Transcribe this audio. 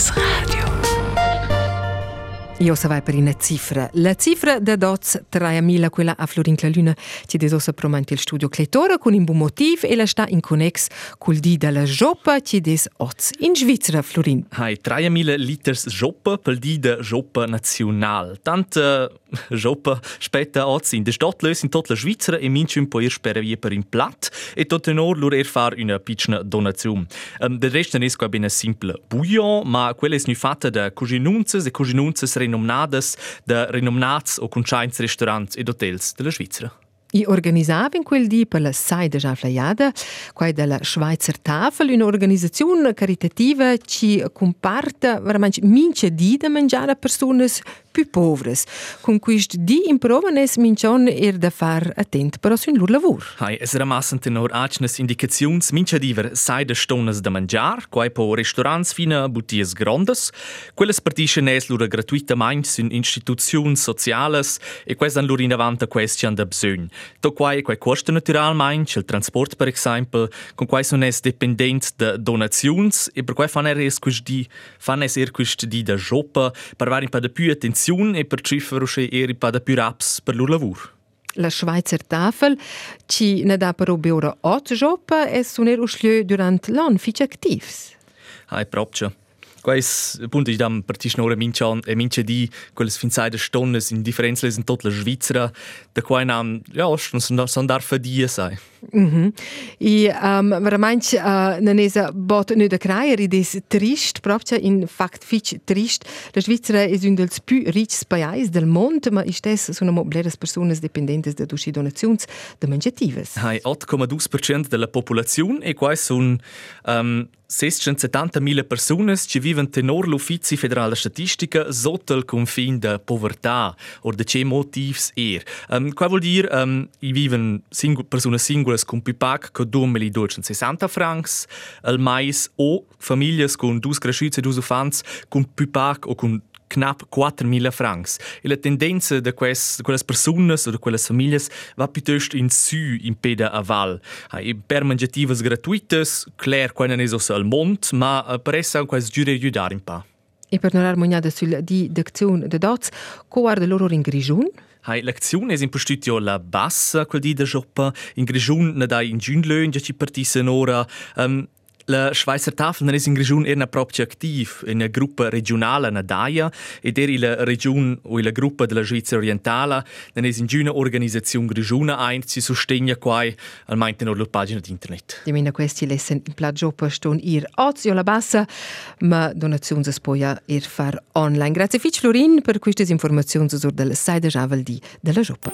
SRS Radio. Io savai per una cifra. La cifra da dots 3000, quella a Florinca Luna, ci desossa promante il studio Cletora con un buon motivo e la sta in connex col di della Joppa, ci des oz in Svizzera, Florin. Hai 3000 liters Joppa per di della Joppa nazionale. Tant eh, Joppa spetta oz in de Stadtlös in tot la Svizzera e minci un po' ir via per in plat e tot tenor lur er far una piccina donazione. Um, del resto è qua bene simple bouillon, ma quella è nu fatta da cuginunzes e cuginunzes renomnadas de renomnats o conchains restaurants ed hotels della Svizzera. I organizzava in quel di per la Sai de Gianflaiada, quai della Schweizer Tafel, un'organizzazione caritativa che comparta veramente mince di da mangiare a persone più povere. Con questo di improvanes mincion er da far attent però sul loro lavoro. Hai, es ramassen tenor acnes indicazions mince diver sai de stones da mangiar, quai po restaurants fina buties grandes, quelles partisce nes lura gratuitamente sun instituzions sociales e quais an lura in avanta question da bsögn. To quai quai costa naturalmente, il transport per esempio, con quai son es dependents de donazions e per quai fan er es quist di, fan es er quist di da joppa, per vari pa da più attenzione e per cifra usce eri pa da più raps per lur lavur. La Schweizer Tafel ci ne da però beora ot joppa e suner uschlö durant l'an fitch activs. Hai proprio. Quais appunto ich dam partis nora mincha e mincha di quelles finzai de stonnes in differenzles in tot la Svizzera da quai nam ja son son dar fadia sai. Mhm. I um, veramente uh, non è bot ne da craier id trist proprio in fact fitch trist. La Svizzera è un dels più ricchi paesi del mondo, ma istes sono mobleres personas dependentes da dusci donazions de mangiatives. Hai 8,2% della popolazione e quai son um, 670.000 persone che vivono tenor l'Uffizi federale statistica sotto il confine da povertà o da che motivs er. Um, qua vuol dire um, i vivono singol, persone singolas con più pac che 2.260 francs, al mais o famiglie con dus cresciuti e dus ufans con più pac o con knapp 4.000 francs. E la tendenza de quelles, quelles personas o de quelles famiglie va piuttosto in su in peda a val. Hai per mangiativas gratuitas, clair qua non è so al mont, ma uh, per essa quasi giure aiutare un pa'. E per non armoniare sulla didazione de dots, guarda loro in? Hai lezione es in postutio la bassa quel di da joppa in grigiun na dai in giunlön ja ci ora um, La Schweizer Tafel è in regione era proprio attiv in una gruppa regionale in Daia ed era la regione o la gruppa della Svizzera orientale non è in una organizzazione regione ein si sostegna qua al mainte la pagina di internet. Di mina questi lessen in plagio ston ir ozio la bassa ma donazioni si può ir far online. Grazie Fitch Florin per queste informazioni sul del Javel di della Joppa.